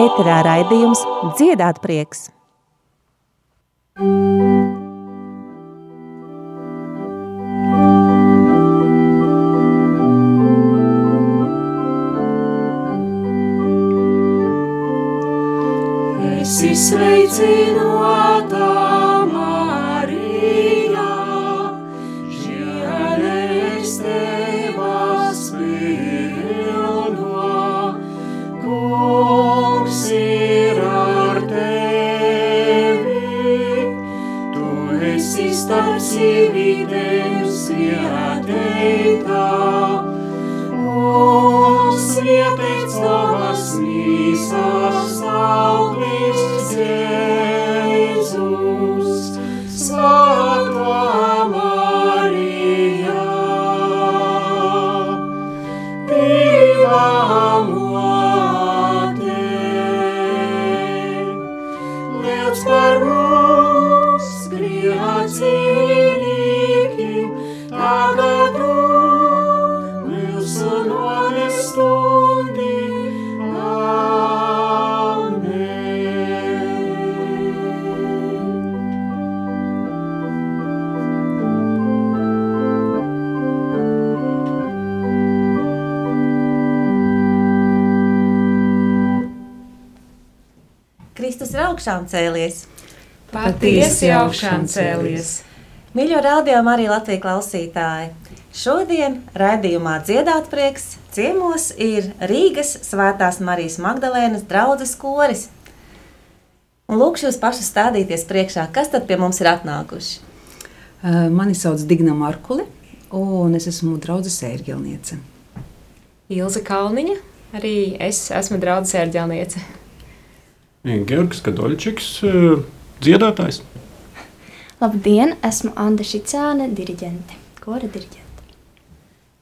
Ēterā raidījums Dziedāt prieks! Jesus. Augšām cēlies. Patiesi augšām cēlies. Mīļo rādījumu arī Latvijas klausītāji. Šodien raidījumā Dziedāt prieks ciemos ir Rīgas Svētās Marijas Magdalēnas draudzes koris. Un lūkšu jūs pašus stādīties priekšā, kas tad pie mums ir atnākuši. Mani sauc Digna Markuli, un es esmu draudzes ērģelniece. Ilza Kalniņa, arī es esmu draudzes ērģelniece. Georgs Kadoļčiks, eh, dziedātājs. Labdien, esmu Anna Šicāne, diriģente, kora diriģente.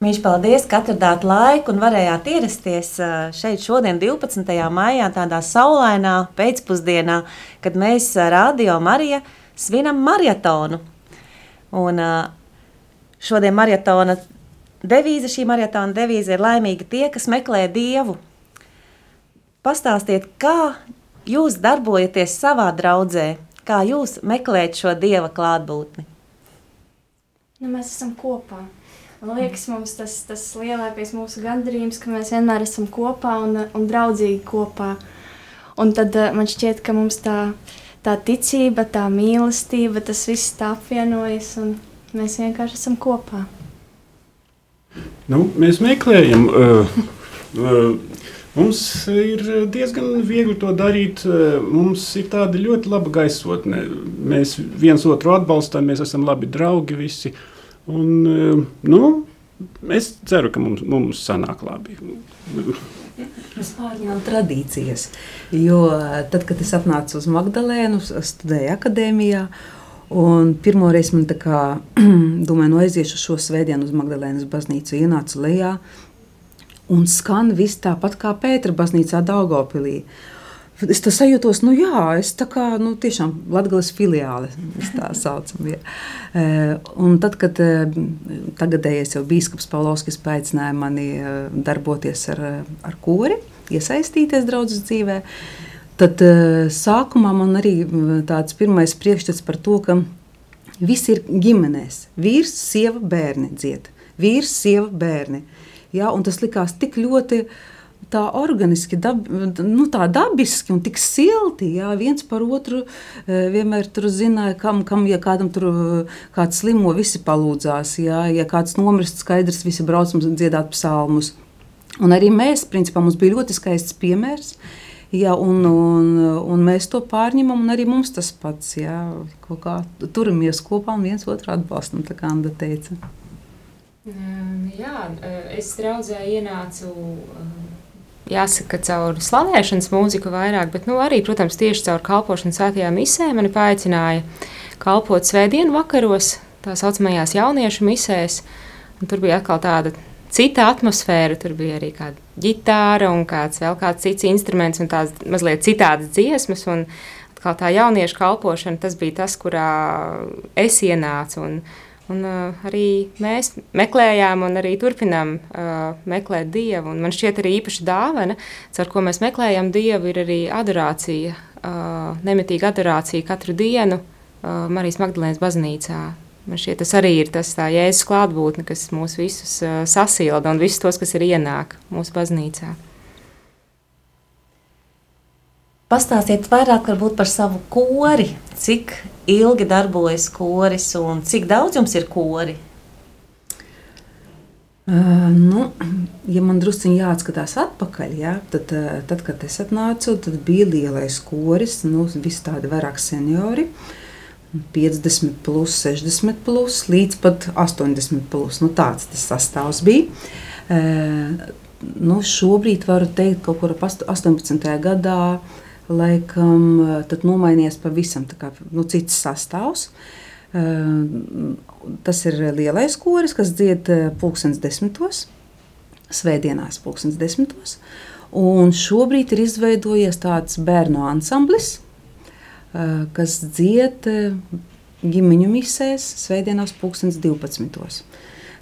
Mīļš, paldies, ka atradāt laiku un varējāt ierasties ā, šeit šodien, 12. maijā, tādā saulainā pēcpusdienā, kad mēs ā, Radio Marija svinam maratonu. Un šodien maratona devīze, šī maratona devīze ir laimīgi tie, kas meklē Dievu. Pastāstiet, kā jūs darbojaties savā draudzē, kā jūs meklējat šo Dieva klātbūtni. Nu, mēs esam kopā. Man liekas, mums tas, tas lielākais mūsu gandarījums, ka mēs vienmēr esam kopā un, un draudzīgi kopā. Un tad eh, man šķiet, ka mums tā, tā ticība, tā mīlestība, tas viss tā apvienojas un mēs vienkārši esam kopā. Nu, mēs meklējam. Uh, uh, mums ir diezgan viegli to darīt. Uh, mums ir tāda ļoti laba gaisotne. Mēs viens otru atbalstām, mēs esam labi draugi visi. Un, uh, nu, es ceru, ka mums, mums sanāk labi. Mēs pārņēmām tradīcijas. Jo tad, kad es atnācu uz Magdalēnu, studēju akadēmijā. Un pirmo reizi man tā kā, domāju, no aiziešu šo svētdienu uz Magdalēnas baznīcu, ienācu lejā. Un skan viss tāpat kā Pētera baznīcā Daugopilī. Es tā sajūtos, nu jā, es tā kā, nu tiešām Latgales filiāle, mēs tā saucam. Ja. Un tad, kad e, tagadējais jau bīskaps Paulovskis paaicināja mani e, darboties ar, ar kori, iesaistīties draudzes dzīvē, tad e, sākumā man arī tāds pirmais priekšstats par to, ka visi ir ģimenēs. Vīrs, sieva, bērni dzied. Vīrs, sieva, bērni. Ja, un tas likās tik ļoti tā organiski, dab, nu, tā dabiski un tik silti. Jā, viens par otru eh, vienmēr zināja, kam, kam ja kādam tur eh, kāds slimo, visi palūdzās. Jā, ja kāds nomirst, skaidrs, visi braucam dziedāt psalmus. Un arī mēs, principā, mums bija ļoti skaists piemērs. Jā, un, un, un mēs to pārņemam, un arī mums tas pats. Jā, kā turamies kopā un viens otru atbalstam, kā Anna teica. Jā, es draudzē ienācu. Um, Jāsaka, caur slavēšanas mūziku vairāk, bet nu, arī, protams, tieši caur kalpošanu svētajā misē mani paaicināja kalpot svētdienu vakaros, tā saucamajās jauniešu misēs. Tur bija atkal tāda cita atmosfēra. Tur bija arī kāda ģitāra un kāds vēl kāds cits instruments un tādas mazliet citādas dziesmas. Un atkal tā jauniešu kalpošana, tas bija tas, kurā es ienācu. Un, Un, uh, arī mēs meklējām, un arī turpinām uh, meklēt dievu. Un man šķiet, arī īpaši dāvana, ar ko mēs meklējam dievu, ir arī adorācija, uh, nemitīga adorācija katru dienu uh, Marijas Magdalēnas baznīcā. Man šķiet, tas arī ir tas jēzus klātbūtne, kas mūs visus uh, sasilda un visus tos, kas ir ienāk mūsu baznīcā. Pastāstiet vairāk par savu kori, cik ilgi darbojas koris un cik daudz jums ir kori? Uh, nu, ja man druskuļi jāatskatās atpakaļ, ja, tad, tad, kad es atnācu, tad bija lielais koris, nu, visi tādi vairāk seniori. 50, plus, 60, plus, līdz pat 80. Plus. Nu, tāds tas sastāvs bija. Uh, nu, šobrīd varu teikt, ka kaut kur ap 18. gadā uh, laikam eh, nomainījies pavisam kā, nu, cits sastāvs. Eh, tas ir lielais koris, kas dzied eh, pulkstenis desmitos, svētdienās pulkstenis desmitos. Un šobrīd ir izveidojies tāds bērnu ansamblis, kas dzied ģimeņu misēs svētdienās pulkstenis 12.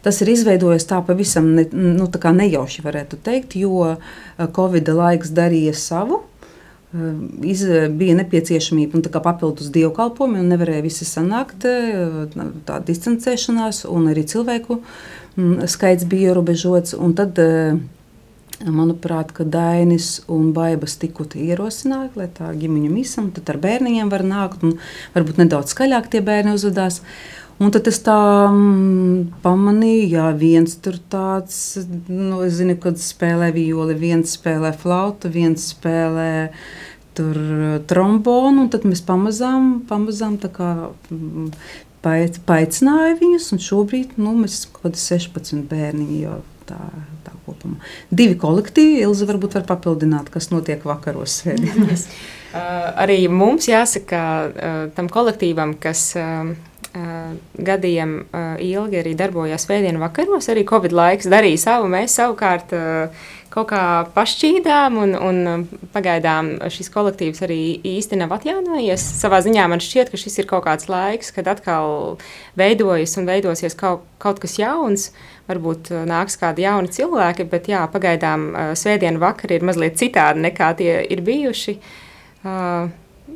Tas ir izveidojies tā pavisam ne, nu, tā nejauši, varētu teikt, jo Covid laiks darīja savu. Ehm, iz, bija nepieciešamība un papildus dievkalpojumi, un nevarēja visi sanākt, e, tā distancēšanās, un arī cilvēku mm, skaits bija ierobežots. Tad, e, manuprāt, ka Dainis un Baibas tikko ierosināja, lai tā ģimeņa misam, tad ar bērniem var nākt, un varbūt nedaudz skaļāk tie bērni uzvedās. Un tad es tā mm, pamanīju, ka viens tur tāds, nu, zinu, kad spēlē violi, viens spēlē flautu, viens spēlē tur trombonu. Tad mēs pamazām, pamazām kā, mm, paicināju viņus, un šobrīd nu, mēs esam kaut kādi 16 bērniņi. Tā, tā kopumā. Divi kolektīvi, Ilza varbūt var papildināt, kas notiek vakaros svētdienās. uh, arī mums jāsaka uh, tam kolektīvam, kas. Uh, gadiem ilgi arī darbojās Svētdienas vakaros. Arī Covid laiks darīja savu. Mēs savukārt kaut kā pašķīdām, un, un pagaidām šis kolektīvs arī īsti nav atjaunojies. Savā ziņā man šķiet, ka šis ir kaut kāds laiks, kad atkal veidojas un veidosies kaut, kaut kas jauns. Varbūt nāks kādi jauni cilvēki, bet jā, pagaidām Svētdienas vakari ir mazliet citādi nekā tie ir bijuši. Uh,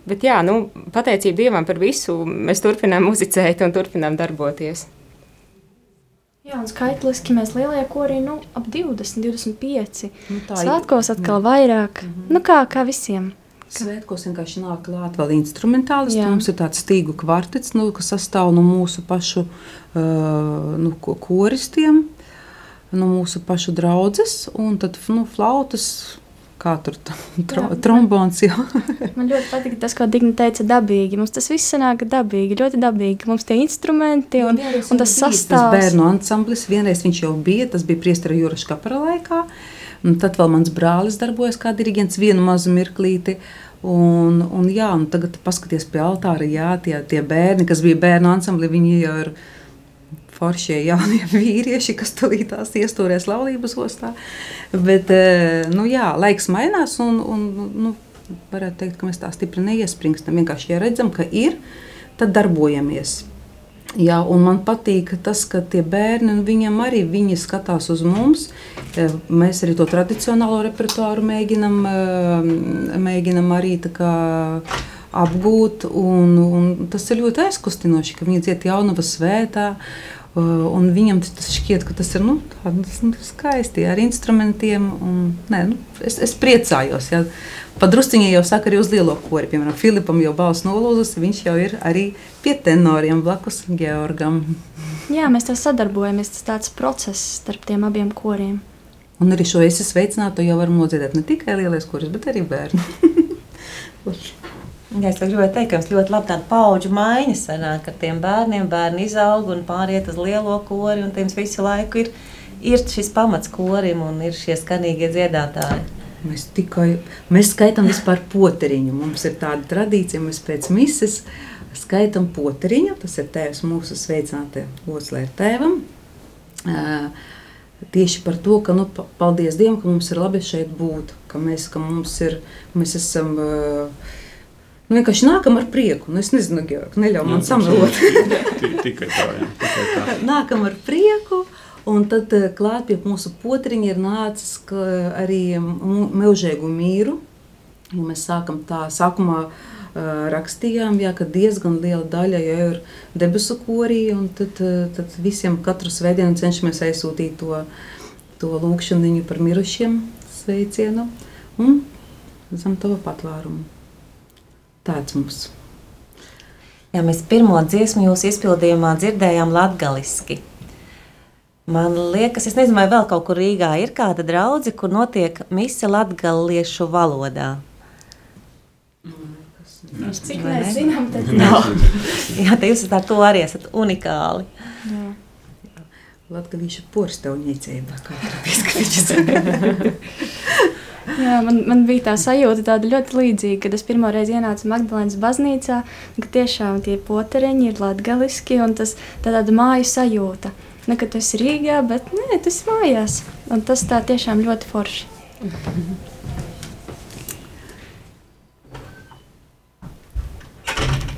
bet jā, nu, pateicība Dievam par visu. Mēs turpinām muzicēt un turpinām darboties. Jā, un skaitliski mēs lielie korī nu, ap 20, 25. Nu, tā Svētkos atkal mm. vairāk. Mm -hmm. Nu, kā, kā visiem. Svētkos vienkārši nāk klāt vēl instrumentālis. Mums ir tāds stīgu kvartets, nu, kas sastāv no mūsu pašu uh, nu, koristiem, no mūsu pašu draudzes, un tad nu, flautas, kā tur tro, jā, trombons. Jā. man ļoti patīk tas, ko Digna teica, dabīgi. Mums tas viss sanāk dabīgi, ļoti dabīgi. Mums tie instrumenti un, jā, un tas sastāvs. Tas bērnu ansamblis, vienreiz viņš jau bija, tas bija priestara Jūras kapara laikā. Un tad vēl mans brālis darbojas kā diriģents vienu mazu mirklīti. Un, un, jā, un tagad paskaties pie altāra, jā, tie, tie bērni, kas bija bērnu ansambli, viņi jau ir foršie jaunie vīrieši, kas tulītās iestūrēs laulības ostā. Bet, eh, nu jā, laiks mainās un, un nu, varētu teikt, ka mēs tā stipri neiespringstam. Vienkārši, ja redzam, ka ir, tad darbojamies. Jā, un man patīk tas, ka tie bērni, viņam arī viņi skatās uz mums. Eh, mēs arī to tradicionālo repertuāru mēģinam, eh, mēģinam arī apgūt. Un, un tas ir ļoti aizkustinoši, ka viņi dzied jaunava svētā. Un viņam tas šķiet, ka tas ir nu, tāds, nu, skaisti ar instrumentiem. Un, nē, nu, es, es priecājos. Ja. Padrusciņā jau saka arī uz lielo kori. Piemēram, Filipam jau balss nolūzas, viņš jau ir arī pie tenoriem blakus Georgam. Jā, mēs tā sadarbojamies. Tas tāds process starp tiem abiem koriem. Un arī šo es sveicinātu jau varam nodziedāt ne tikai lielais koris, bet arī bērni. Ja es gribēju teikt, ka mums ļoti labi tāda paudžu maiņa sanāk ar tiem bērniem. Bērni izaug un pāriet uz lielo kori, un tiem visu laiku ir, ir šis pamats korim un ir šie skanīgie dziedātāji. Mēs tikai mēs skaitām vispār poteriņu. Mums ir tāda tradīcija, mēs pēc mises skaitam poteriņu, tas ir tēvs mūsu sveicinātie oslē tēvam. Uh, tieši par to, ka, nu, paldies Dievam, ka mums ir labi šeit būt, ka mēs, ka mums ir, mēs esam, uh, nu, vienkārši nākam ar prieku. Nu, es nezinu, Georg, neļauj man samelot. Tikai tā, jā, tikai tā. Nākam ar prieku, un tad klāt pie mūsu potriņa ir nācis arī mūžēgu mīru, un mēs sākam tā sākumā, uh, rakstījām, jā, ka diezgan liela daļa jau ir debesu korī, un tad, tad visiem katru svētdienu cenšamies aizsūtīt to, to lūkšanu par mirušiem sveicienu un zem tava patvērumu. Tāds mums. Jā, mēs pirmo dziesmu jūsu izpildījumā dzirdējām latgaliski. Man liekas, es nezinu, vai vēl kaut kur Rīgā ir kāda draudze, kur notiek mise latgaliešu valodā. Mēs cik mēs zinām, tad nav. Jā, te jūs ar to arī esat unikāli. Jā. Latviešu porcelāna kā Jā, man, man bija tā sajūta ļoti līdzīga, kad es pirmo reizi ienācu Magdalēnas baznīcā, ka tiešām tie poteriņi ir latgaliski un tas tā tāda māju sajūta. Ne, ka tu esi Rīgā, bet nē, tas ir mājās. Un tas tā tiešām ļoti forši.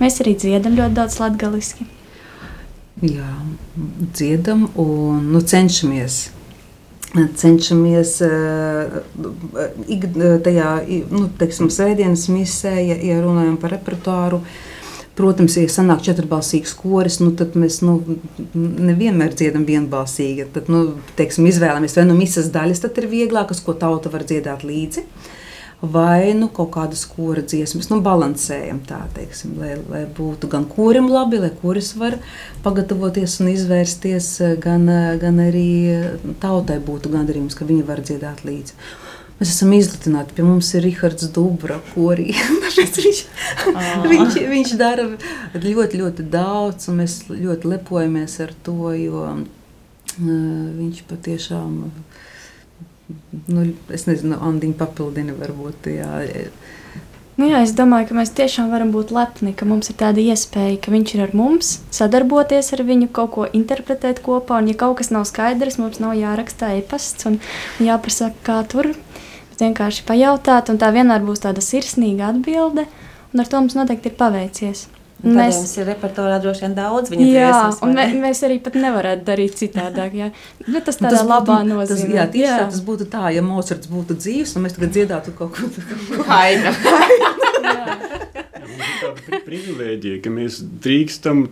Mēs arī dziedam ļoti daudz latviešu. Jā, dziedam un nu, cenšamies. Cenšamies uh, ik, tajā nu, teiksim, svētdienas misē, ja, ja runājam par repertuāru. Protams, ja sanāk četrbalsīgs koris, nu, tad mēs nu, nevienmēr dziedam vienbalsīgi. Tad, nu, teiksim, izvēlamies vai nu misas daļas, tad ir vieglākas, ko tauta var dziedāt līdzi. Uh, vai nu kaut kādas kora dziesmas, nu, balansējam tā, teiksim, lai, lai būtu gan korim labi, lai koris var pagatavoties un izvērsties, gan, gan arī tautai būtu gandarījums, ka viņi var dziedāt līdzi. Mēs esam izlutināti. Pie mums ir Rahards Dubra, korī. viņš, viņš, viņš dara ļoti, ļoti daudz, un mēs ļoti lepojamies ar to, jo uh, viņš patiešām uh, nu, es nezinu, Andiņa papildina varbūt. Jā. Nu jā, es domāju, ka mēs tiešām varam būt lepni, ka mums ir tāda iespēja, ka viņš ir ar mums, sadarboties ar viņu, kaut ko interpretēt kopā. Un, ja kaut kas nav skaidrs, mums nav jāraksta e-pasts un jāprasa, kā tur. Bet vienkārši pajautāt, un tā vienmēr būs tāda sirsnīga atbilde, un ar to mums noteikti ir paveicies. Mēs mums ir repertuārā droši vien daudz jā, dziesmas. Un mē, mēs arī pat nevarētu darīt citādāk. Jā. Bet tas tādā tas labā būtu, nozīmē. Tas, jā, tieši jā. tā tas būtu tā, ja Mocards būtu dzīvs un mēs tagad dziedātu kaut ko tādu. Haina. Mums ir privilēģija, ka mēs drīkstam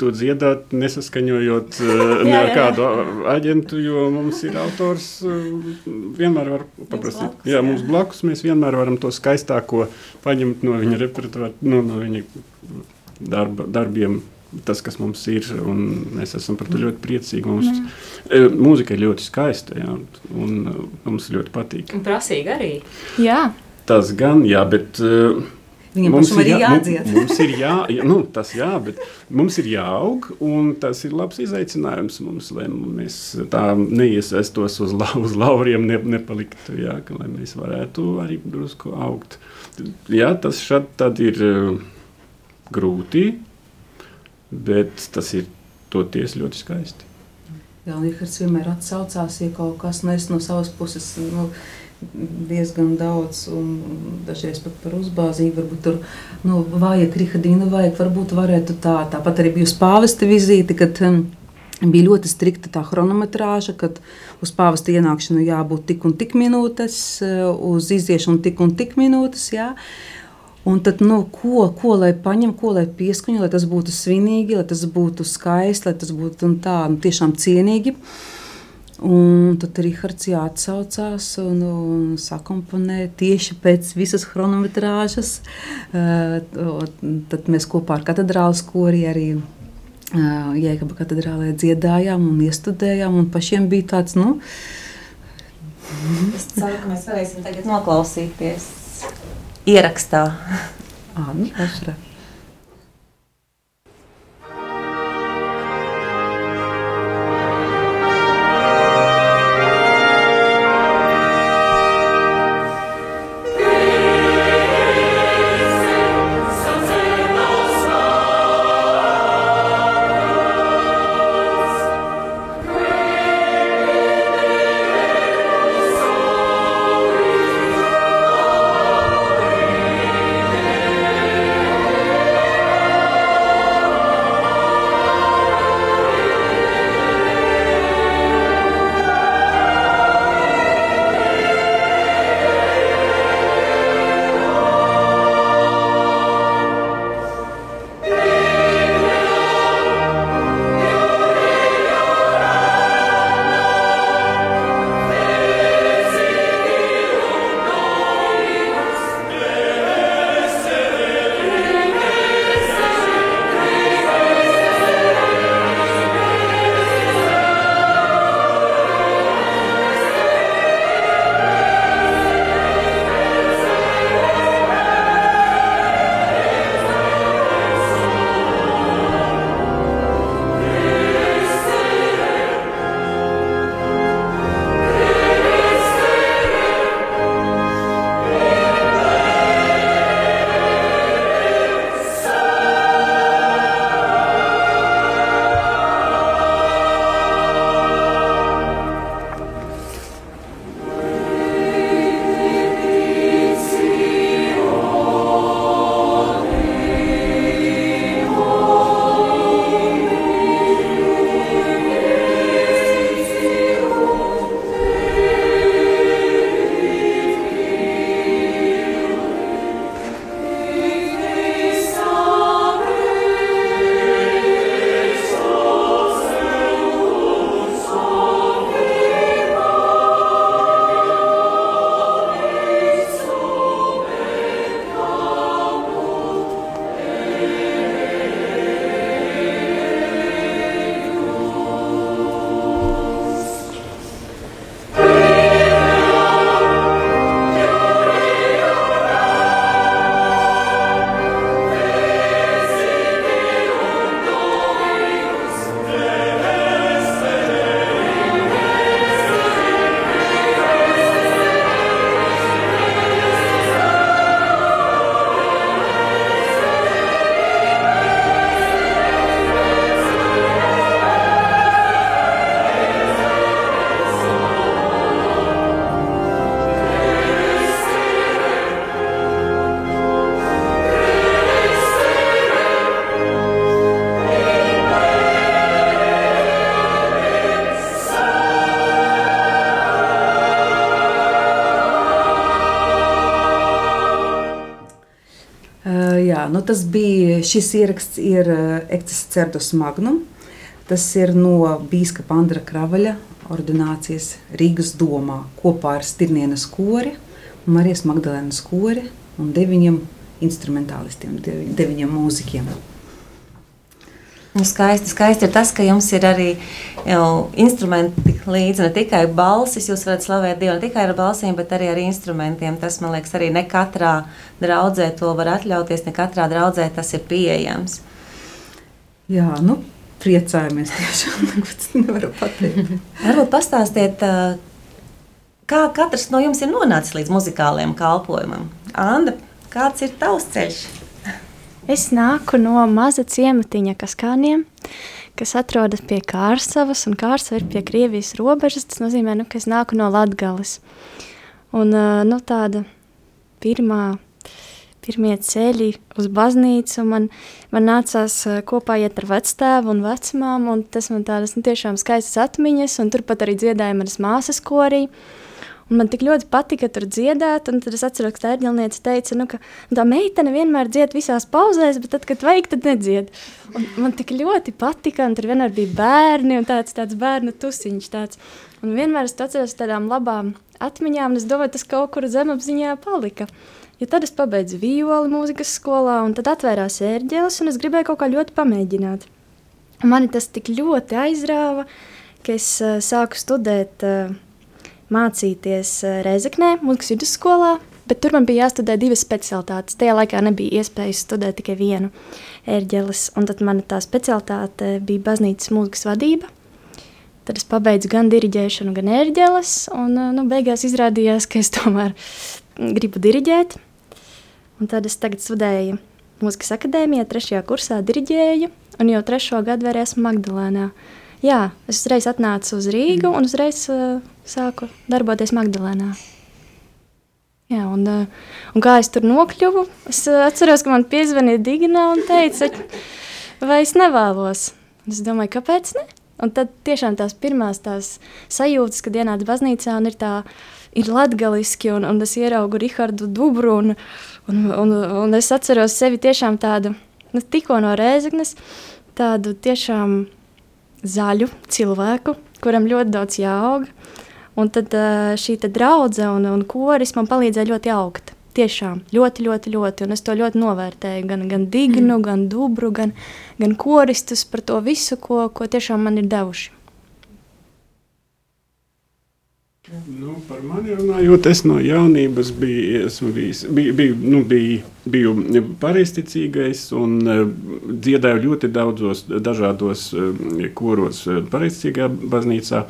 to dziedāt, nesaskaņojot uh, jā, jā. kādu aģentu, jo mums ir autors. Uh, vienmēr var paprasīt, blakus, jā, mums blakus mēs vienmēr varam to skaistāko paņemt no viņa repertuāra, no, no viņa darba, darbiem. Tas, kas mums ir, un mēs esam par to ļoti priecīgi. Mums, mm. Mūzika ir ļoti skaista, jā, un e, mums ļoti patīk. Un prasīga arī. Jā. Tas gan, jā, bet. Uh, Viņam mums ir jā, jādzied. mums ir jā, jā, nu, tas jā, bet mums ir jāaug, un tas ir labs izaicinājums mums, lai mēs tā neiesaistos uz, la, uz lauriem, ne, nepaliktu, jā, ka, lai mēs varētu arī drusku augt. Jā, tas šad tad ir. Uh, grūti, bet tas ir toties ļoti skaisti. Rihards vienmēr atsaucās, ja kaut kas nu, no savas puses nu, diezgan daudz, un dažreiz pat par uzbāzību. Varbūt tur nu, vajag Rihardīnu, vajag, varbūt varētu tā. Tāpat arī bija uz pāvesta vizīti, kad um, bija ļoti strikta tā chronometrāža, kad uz pāvesta ienākšanu jābūt tik un tik minūtes, uh, uz iziešanu tik un tik minūtes. Jā. Un tad, nu, ko, ko lai paņem, ko lai pieskaņo, lai tas būtu svinīgi, lai tas būtu skaisti, lai tas būtu tā, nu, tiešām cienīgi. Un tad Rahards atsaucās un, un sakomponē tieši pēc visas chronometrāžas. Uh, tad mēs kopā ar katedrāles kori arī uh, Jēkaba katedrālē dziedājām un iestudējām. Un pašiem bija tāds, nu. Es ceru, ka mēs varēsim tagad noklausīties ierakstā. Anna tas bija šis ieraksts, ir Ekcis Cerdus Magnum. Tas ir no Bīskapa Andra Kravaļa ordinācijas Rīgas domā kopā ar Stirnienas kori, Marijas Magdalēnas kori un deviņiem instrumentālistiem, deviņiem mūziķiem. Nu, skaisti, skaisti ir tas, ka jums ir arī instrumenti līdzi. Ne tikai balsis, jūs varat slavēt Dievu ne tikai ar balsīm, bet arī ar instrumentiem. Tas, man liekas, arī ne katrā draudzē to var atļauties, ne katrā draudzē tas ir pieejams. Jā, nu, priecājamies tiešām, nevaru pateikt. Varbūt pastāstiet, kā katrs no jums ir nonācis līdz muzikālajiem kalpojumam. Anda, kāds ir tavs ceļš? Es nāku no maza ciematiņa Kaskāniem, kas atrodas pie Kārsavas, un Kārsava ir pie Krievijas robežas. Tas nozīmē, nu, ka es nāku no Latgales. Un nu, tāda pirmā pirmie ceļi uz baznīcu. Man, man nācās kopā iet ar vectēvu un vecmām, un tas man tādas nu, tiešām skaistas atmiņas, un turpat arī dziedāja manas māsas korī. Un man tik ļoti patika tur dziedāt, un tad es atceros, ka tā ērģelniece teica, nu, ka tā meitene vienmēr dzied visās pauzēs, bet tad, kad vajag, tad nedzied. Un man tik ļoti patika, un tur vienmēr bija bērni, un tāds, tāds bērnu tusiņš tāds. Un vienmēr es to atceros tādām labām atmiņām, un es domāju, tas kaut kur zemapziņā palika. Ja tad es pabeidzu violi mūzikas skolā, un tad atvērās ērģeles, un es gribēju kaut kā ļoti pamēģināt. Mani tas tik ļoti aizrāva, ka es uh, sāku studēt uh, mācīties eh, Rezeknē, mūzikas vidusskolā, bet tur man bija jāstudē divas specialitātes. Tajā laikā nebija iespējas studēt tikai vienu ērģeles, un tad mana tā specialitāte bija baznīcas mūzikas vadība. Tad es pabeidzu gan diriģēšanu, gan ērģeles, un eh, nu, beigās izrādījās, ka es tomēr gribu diriģēt. Un tad es tagad studēju mūzikas akadēmijā, trešajā kursā diriģēju, un jau trešo gadu vēl esmu Magdalēnā. Jā, es uzreiz atnācu uz Rīgu un uzreiz uh, sāku darboties Magdalēnā. Jā, un, uh, un kā es tur nokļuvu, es uh, atceros, ka man piezvanīja Digna un teica, vai es nevēlos. Es domāju, kāpēc ne? Un tad tiešām tās pirmās tās sajūtas, kad ienāca baznīcā un ir tā, ir latgaliski, un, un es ieraugu Rihardu Dubru, un, un, un, un es atceros sevi tiešām tādu, nu, tikko no Rēzeknes, tādu tiešām zaļu cilvēku, kuram ļoti daudz jāaug. Un tad šī draudzene un, un koris man palīdzēja ļoti augt. Tiešām ļoti, ļoti, ļoti. Un es to ļoti novērtēju. Gan, gan Dignu, mm. gan Dubru, gan, gan koristus par to visu, ko, ko tiešām man ir devuši. Nu, par mani runājot, es no jaunības biju, bijis, biju, biju, nu, biju, biju pareizticīgais un uh, dziedāju ļoti daudzos dažādos uh, koros uh, pareizticīgā baznīcā.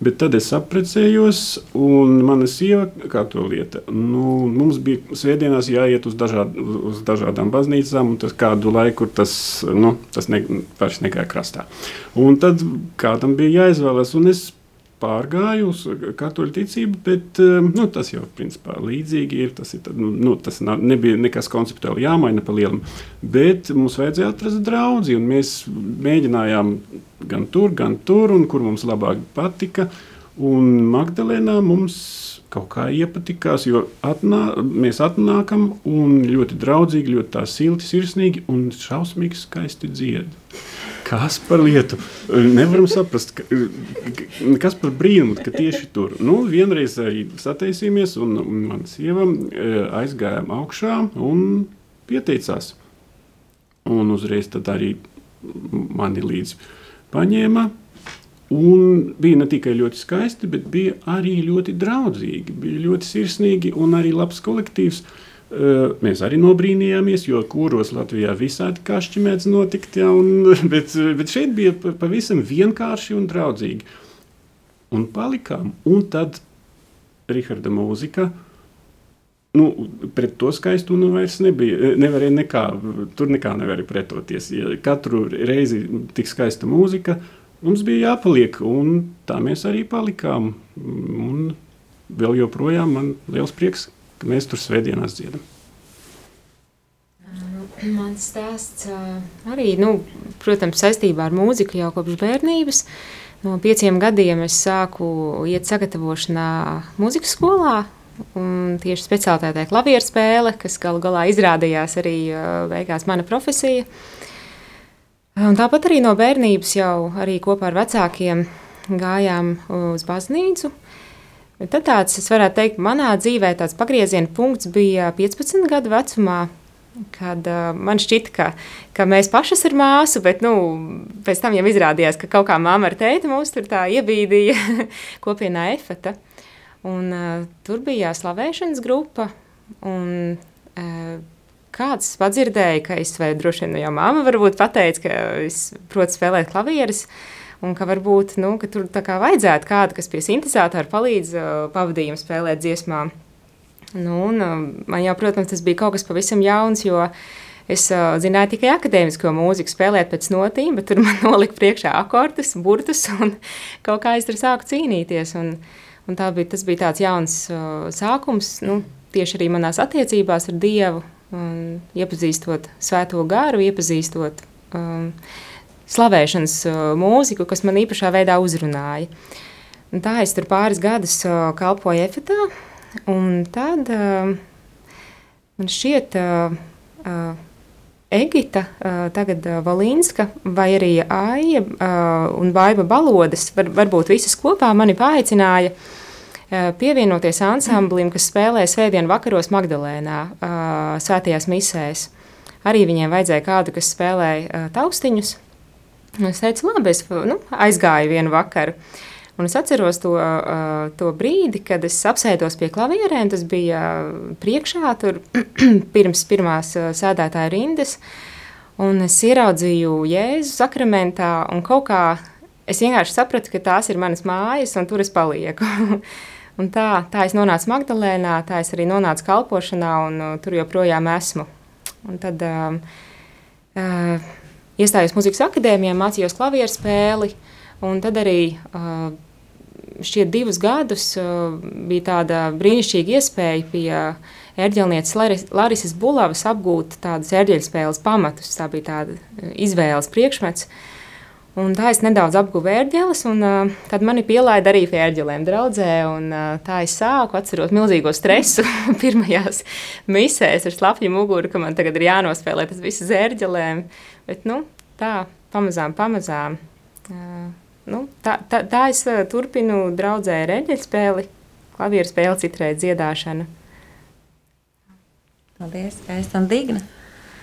Bet tad es apprecējos, un mana sieva, kā to lieta, nu, mums bija svētdienās jāiet uz, dažād, uz dažādām baznīcām, un tas kādu laiku tas, nu, tas ne, vairs negāja krastā. Un tad kādam bija jāizvēlas, un es pārgāju uz katoļu ticību, bet um, nu, tas jau principā līdzīgi ir. Tas, ir, nu, nu, tas nebija nekas konceptuāli jāmaina pa lielam, bet mums vajadzēja atrast draugu, un mēs mēģinājām gan tur, gan tur, un kur mums labāk patika. Un Magdalēnā mums kaut kā iepatikās, jo atnā, mēs atnākam un ļoti draudzīgi, ļoti tā silti, sirsnīgi un šausmīgi skaisti dziedam. Kas par lietu? Nevaram saprast, ka, kas par brīnumu, ka tieši tur. Nu, vienreiz arī sataisījāmies, un mana sieva e, aizgājām augšā un pieteicās. Un uzreiz arī mani līdzi paņēma. Un bija ne tikai ļoti skaisti, bet bija arī ļoti draudzīgi, bija ļoti sirsnīgi un arī labs kolektīvs. Uh, Mēs arī nobrīnījāmies, jo kūros Latvijā visādi kašķi mēdz notikt, ja, un, bet, bet šeit bija pavisam vienkārši un draudzīgi. Un palikām, un tad Riharda mūzika, nu, pret to skaistumu vairs nebija, nevarēja nekā, tur nekā nevarēja pretoties. Ja katru reizi tik skaista mūzika, mums bija jāpaliek, un tā mēs arī palikām. Un vēl joprojām man liels prieks, ka mēs tur svētdienās dziedam. Mans stāsts arī, nu, protams, saistībā ar mūziku jau kopš bērnības. No pieciem gadiem es sāku iet sagatavošanā mūzikas skolā. un tieši speciālitātē klavieru spēle, kas galu galā izrādījās arī beigās mana profesija. Un tāpat arī no bērnības jau kopā ar vecākiem gājām uz baznīcu. Tad tāds, es varētu teikt, manā dzīvē tāds pagrieziena punkts bija 15 gadu vecumā, kad uh, man šķita, ka, ka mēs pašas ir māsu, bet nu, pēc tam jau izrādījās, ka kaut kā māma ar tēti mums tur tā iebīdīja kopienā efeta. Un, uh, tur bija slavēšanas grupa, un uh, kāds padzirdēja, ka es vai droši vien jau māma varbūt pateica, ka es protu spēlēt klavieres, un ka varbūt, nu, ka tur tā kā vajadzētu kādu, kas pie sintezatora palīdz uh, pavadījumu spēlēt dziesmām. Nu, un, uh, man jau, protams, tas bija kaut kas pavisam jauns, jo es uh, zināju tikai akadēmisko mūziku spēlēt pēc notīm, bet tur man nolika priekšā akordus, burtus un kaut kā es tur sāku cīnīties. Un, un tā bija, tas bija tāds jauns uh, sākums, nu, tieši arī manās attiecībās ar Dievu, un iepazīstot svēto garu, iepazīstot um, slavēšanas uh, mūziku, kas man īpašā veidā uzrunāja. Un tā es tur pāris gadus uh, kalpoju efetā, un tad uh, man šķiet, uh, uh, Egita, uh, tagad uh, Valīnska, vai arī Aija uh, un Baiba Balodas, var, varbūt visas kopā mani paaicināja uh, pievienoties ansamblim, kas spēlē svētdienu vakaros Magdalēnā, uh, svētajās misēs. Arī viņiem vajadzēja kādu, kas spēlēja uh, taustiņus, Es teicu, labi, es nu, aizgāju vienu vakaru. Un es atceros to, to brīdi, kad es apsēdos pie klavierēm. Tas bija priekšā, tur pirms pirmās sēdētāja rindas. Un es ieraudzīju Jēzu sakramentā, un kaut kā es vienkārši sapratu, ka tās ir manas mājas, un tur es palieku. un tā, tā es nonācu Magdalēnā, tā es arī nonācu kalpošanā, un uh, tur joprojām esmu. Un tad, uh, uh, iestājos muzikas akadēmijā, mācījos klavieru spēli. Un tad arī uh, šķiet divus gadus uh, bija tāda brīnišķīga iespēja pie ērģelnieces Laris, Larises Bulavas apgūt tādas ērģeļu spēles pamatus. Tā bija tāda izvēles priekšmets. Un tā es nedaudz apguvu ērģeles, un uh, tad mani pielaida arī pie ērģelēm draudzē. Un, uh, tā es sāku atcerot milzīgo stresu pirmajās misēs ar slapju muguru, ka man tagad ir jānospēlē tas viss uz ērģelēm. Bet, nu, tā, pamazām, pamazām. Uh, nu, tā, tā, tā es uh, turpinu draudzē reģeļu spēli, klavieru spēli, citreiz dziedāšanu. Paldies, ka esam digni.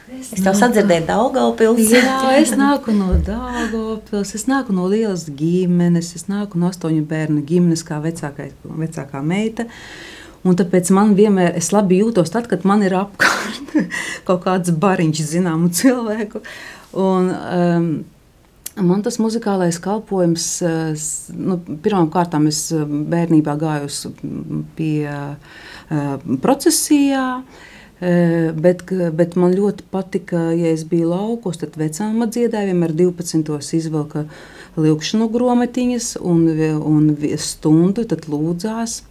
Es, es tev sadzirdēju Daugavpils. Jā, es nāku no Daugavpils, es nāku no lielas ģimenes, es nāku no astoņu bērnu ģimenes kā vecākai, vecākā meita. Un tāpēc man vienmēr es labi jūtos tad, kad man ir apkārt kaut kāds bariņš zināmu cilvēku. Uh, Un, um, Man tas muzikālais kalpojums, nu, pirmkārt, es bērnībā gāju pie uh, procesijā, uh, bet, bet man ļoti patika, ja es biju laukos, tad vecāma dziedāja vienmēr 12. izvelka lūkšanu grometiņas un, un stundu, tad lūdzās.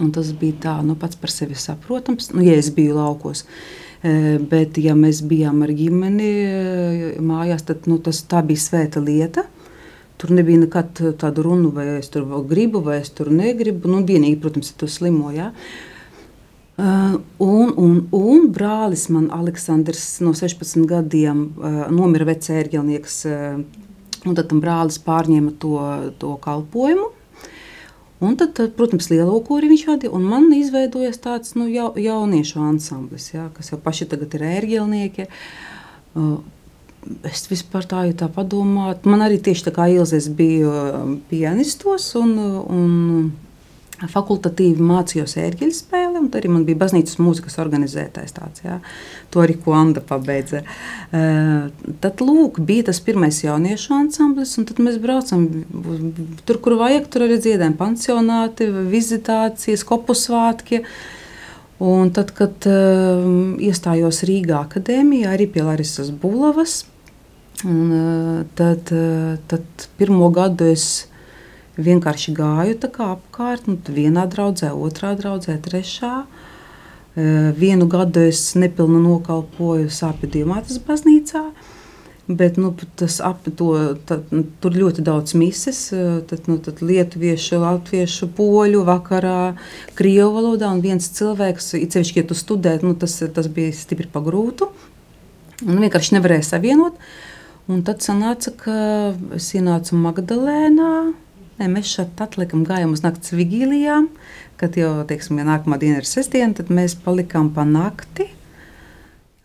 Un tas bija tā, nu, pats par sevi saprotams, nu, ja es biju laukos. Uh, Bet, ja mēs bijām ar ģimeni mājās, tad nu, tas, bija svēta lieta. Tur nebija nekad tādu runu, vai es tur gribu, vai es tur negribu. Nu, vienīgi, protams, ir tu slimo. Ja? Uh, un, un, un brālis man, Aleksandrs, no 16 gadiem uh, nomira vecērģelnieks. Uh, un tad brālis pārņēma to, to kalpojumu. Un tad, tad, protams, lielo kori viņš vadīja, un man izveidojas tāds nu, ja, jauniešu ansamblis, ja, kas jau paši tagad ir ērģelnieki. Uh, es vispār tā, ja tā padomāju, man arī tieši tā kā Ilzes bija pianistos un, un fakultatīvi mācījos ērģeļu spēli, un arī man bija baznīcas mūzikas organizētais tāds, jā. To arī Kuanda pabeidza. Uh, tad, lūk, bija tas pirmais jauniešu ansamblis, un tad mēs braucam tur, kur vajag, tur arī dziedājam pansionāti, vizitācijas, kopu svātki. Un tad, kad uh, iestājos Rīgā akadēmijā, arī pie Larisas Bulavas, un, uh, tad, uh, tad pirmo gadu es vienkārši gāju apkārt, nu, vienā draudzē, otrā draudzē, trešā. E, vienu gadu es nepilnu nokalpoju Sāpju Diemātas baznīcā. Bet nu, tas ap to tad, nu, tur ļoti daudz mises. Tad, nu, tad lietuviešu, latviešu, poļu vakarā, krievu valodā. Un viens cilvēks, ceļš, ja tu studē, nu, tas, tas bija stipri pagrūtu. Un vienkārši nevarēja savienot. Un tad sanāca, ka es ienācu Magdalēnā. Ne, mēs šeit atlikām, gājām uz naktas vigīlijām. Kad jau teiksim, ja nākamā diena ir sestdiena, tad mēs palikām pa nakti.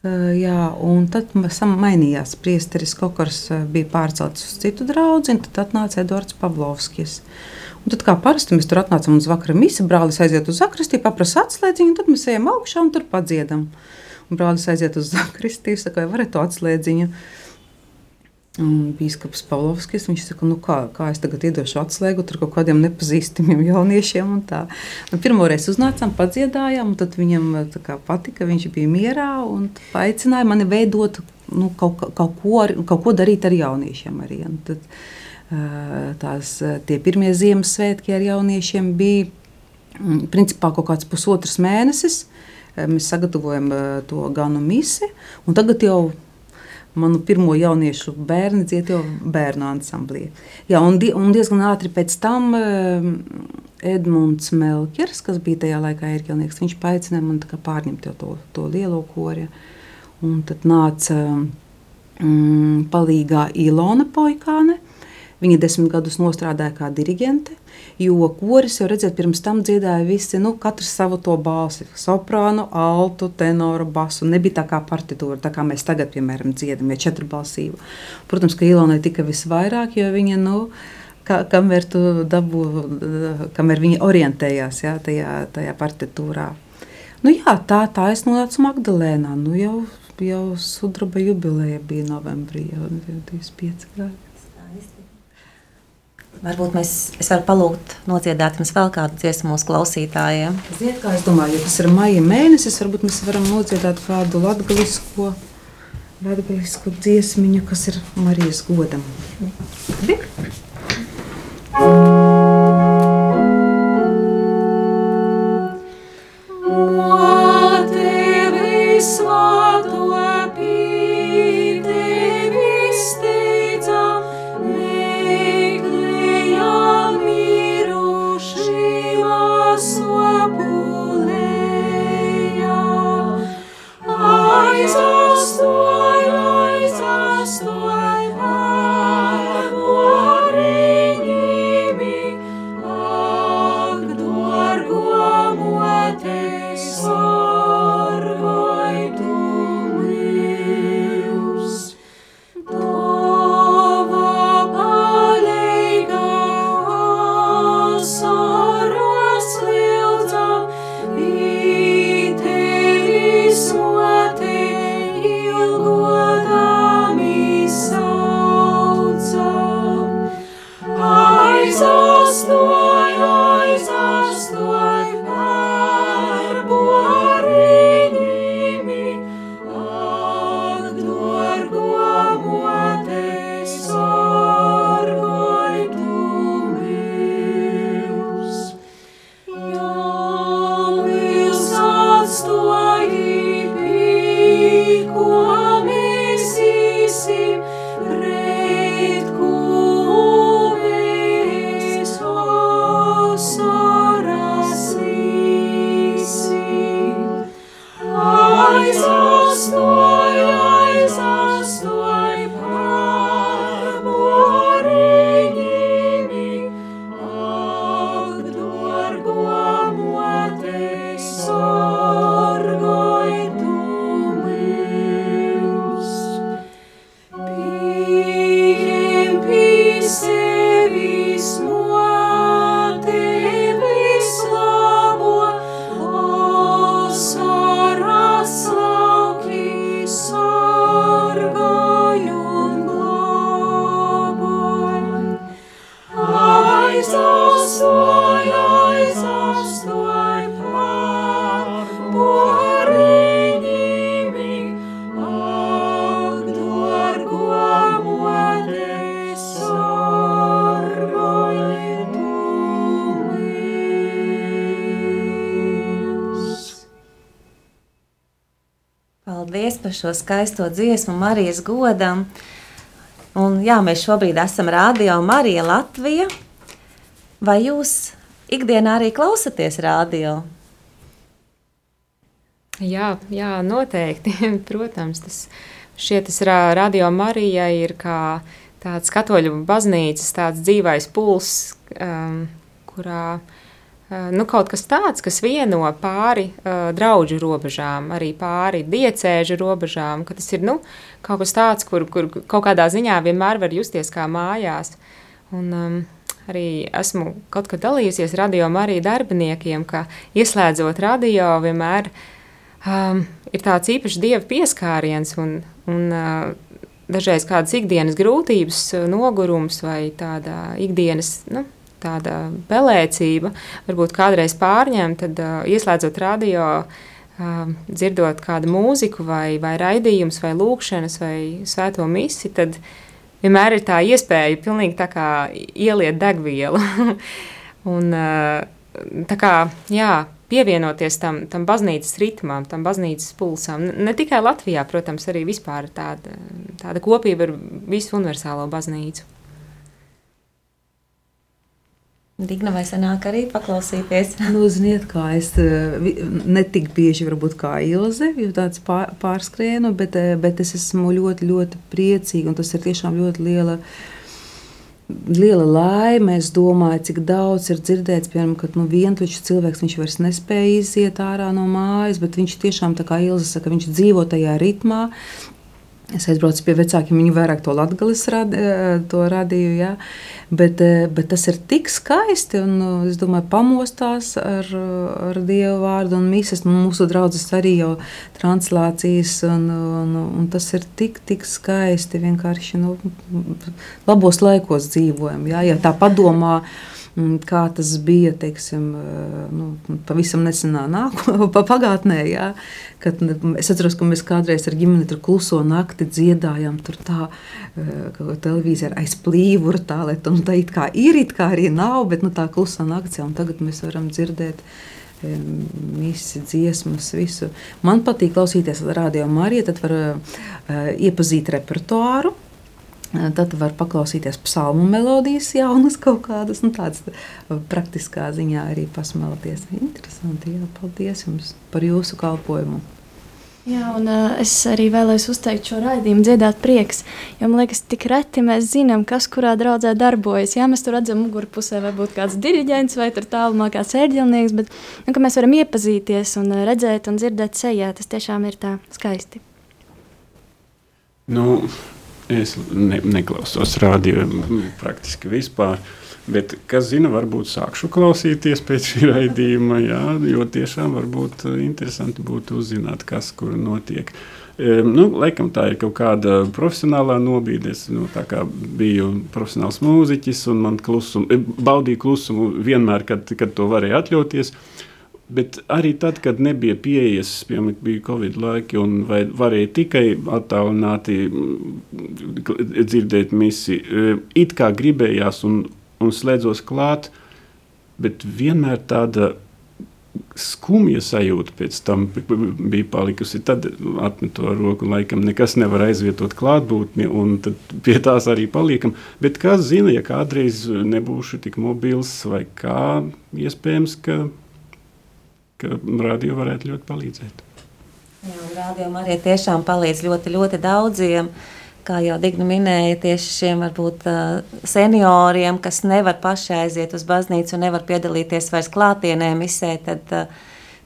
Uh, jā, un tad mainījās. Priesteris Kokars bija pārcelts uz citu draugu, un tad atnāca Edvards Pavlovskis. Un tad, kā parasti, mēs tur atnācām uz vakara misiju, brālis aiziet uz zakristī, paprasa atslēdziņu, un tad mēs ejam augšā un tur padziedam. Un brālis aiziet uz zakristī, saka, vai varat to atslēdziņu? Bīskaps Pavlovskis. Viņš saka, nu kā, kā es tagad iedošu atslēgu tur kaut kādiem nepazīstamiem jauniešiem. Nu, Pirmoreiz uznācām, padziedājām, un tad viņam kā, patika, viņš bija mierā un aicināja mani veidot nu, kaut, kaut, ko, kaut ko darīt ar jauniešiem. Arī. Un tad, tās, tie pirmie Ziemassvētki ar jauniešiem bija principā kaut kāds pusotrs mēnesis. Mēs sagatavojam to ganu misi, un tagad jau manu pirmo jauniešu bērnu dzied jau bērnu ansamblī. Jā, un, die, un diezgan ātri pēc tam uh, Edmunds Melkers, kas bija tajā laikā ērģelnieks, viņš paaicināja man pārņemt to, to lielo kori. Un tad nāca um, palīgā Ilona Poikāne. Viņa desmit gadus strādāja kā diriģente. Jo koris jau redzēt, pirms tam dziedāja visi, nu, katrs savu to balsi. Soprānu, altu, tenoru, basu. Nebija tā kā partitūra, tā kā mēs tagad, piemēram, dziedam, ja četrbalsību. Protams, ka Ilonai tika visvairāk, jo viņa, nu, kā, kamēr dabū, kamēr viņa orientējās, jā, tajā, tajā partitūrā. Nu jā, tā, tā es nonācu Magdalēnā, nu jau, jau sudraba jubileja bija novembrī, jau 25 gadi. Varbūt mēs, varu palūgt nodziedāt jums vēl kādu dziesmu mūsu klausītājiem. Ziniet, kā es domāju, ja tas ir maija mēnesis, varbūt mēs varam nodziedāt kādu latgalisko, latgalisko dziesmiņu, kas ir Marijas godam. Bi? Paldies par šo skaisto dziesmu Marijas godam. Un, jā, mēs šobrīd esam Rādio Marija Latvija. Vai jūs ikdienā arī klausaties radio? Jā, jā noteikti. Protams, tas šķiet, tas radio Marija ir kā tāds katoļu baznīcas tāds dzīvais puls, um, kurā uh, nu, kaut kas tāds, kas vieno pāri uh, draugu robežām, arī pāri diecēžu robežām, ka tas ir nu, kaut kas tāds, kur, kur kaut kādā ziņā vienmēr var justies kā mājās. Un, um, arī esmu kaut kad dalījusies radio arī darbiniekiem, ka ieslēdzot radio vienmēr um, ir tāds īpašs dieva pieskāriens un, un uh, dažreiz kādas ikdienas grūtības, nogurums vai tāda ikdienas. Nu, Tāda pelēcība, varbūt kādreiz pārņem, tad uh, ieslēdzot radio, uh, dzirdot kādu mūziku, vai, vai raidījumus, vai lūkšanas, vai svēto misi, tad vienmēr ir tā iespēja pilnīgi tā kā ieliet degvielu. un, uh, tā kā, jā, pievienoties tam, tam baznīcas ritmam, tam baznīcas pulsam. Ne tikai Latvijā, protams, arī vispār tāda, tāda kopība ar visu universālo baznīcu. Digna vai sanāk arī paklausīties? nu, ziniet, kā es ne tik bieži varbūt kā Ilze, jo tāds pār, pārskrienu, bet, bet es esmu ļoti, ļoti priecīga un tas ir tiešām ļoti liela liela laime. Es domāju, cik daudz ir dzirdēts, piemēram, ka nu, vientuļš cilvēks viņš vairs nespēja iziet ārā no mājas, bet viņš tiešām, kā Ilza saka, viņš dzīvo tajā ritmā. Es aizbraucu pie vecākiem, viņi vairāk to latgalis rad, eh, radīju, jā. Bet, eh, bet tas ir tik skaisti, un eh, es domāju, pamostās ar, ar Dievu vārdu un misas. Nu, mūsu draudzes arī jau translācijas, un, un, un tas ir tik, tik skaisti, vienkārši nu, labos laikos dzīvojam, jā. Ja tā padomā, kā tas bija teiksim, eh, nu, pavisam nesenā nākotnē, pagātnē. Jā, kad es atceros, ka mēs kādreiz ar ģimeni tur kluso nakti dziedājām, tur tā eh, televīzija aiz plīvura, tā, lai nu, tā it kā ir, it kā arī nav, bet nu, tā klusā naktsī, un tagad mēs varam dzirdēt misi, dziesmas, visu. Man patīk klausīties radio Mariju, tad var uh, iepazīt repertuāru. Tad var paklausīties psalmu melodijas, jaunas kaut kādas, nu, tādas praktiskā ziņā arī pasmelties. Interesanti, jā, paldies jums par jūsu kalpojumu. Jā, un uh, es arī vēlējos uzteikt šo raidījumu, dziedāt prieks. Jo man liekas, tik reti mēs zinām, kas kurā draudzē darbojas. Jā, mēs tur redzam, mugurpusē varbūt kāds diriģents vai tur tālumā kāds ērģelnieks, bet nu, mēs varam iepazīties un redzēt un dzirdēt sejā. Tas tiešām ir tā skaisti. Nu, Es ne, neklausos radio praktiski vispār. Bet, kas zina, varbūt sākšu klausīties pēc šī raidījuma, jā, jo tiešām varbūt eh, interesanti būtu uzzināt, kas kur notiek. E, nu, laikam tā ir kaut kāda profesionālā nobīde. Es nu, biju profesionāls mūziķis un man klusum, eh, baudīju klusumu vienmēr, kad, kad to varēja atļauties. Uh, Bet arī tad, kad nebija pieejas, piemēram, bija Covid laiki, un varēja tikai attālināti mm, dzirdēt misiju, e, it kā gribējās un, un slēdzos klāt, bet vienmēr tāda skumja sajūta pēc tam bija palikusi. Tad atmet to roku, laikam nekas nevar aizvietot klātbūtni, un pie tās arī paliekam. Bet kas zina, ja kādreiz nebūšu tik mobils vai kā, iespējams, ka ka radio varētu ļoti palīdzēt. Jā, radio arī tiešām palīdz ļoti, ļoti daudziem. Kā jau Digna minēja, tieši šiem varbūt senioriem, kas nevar paši aiziet uz baznīcu un nevar piedalīties vairs klātienē misē, tad uh,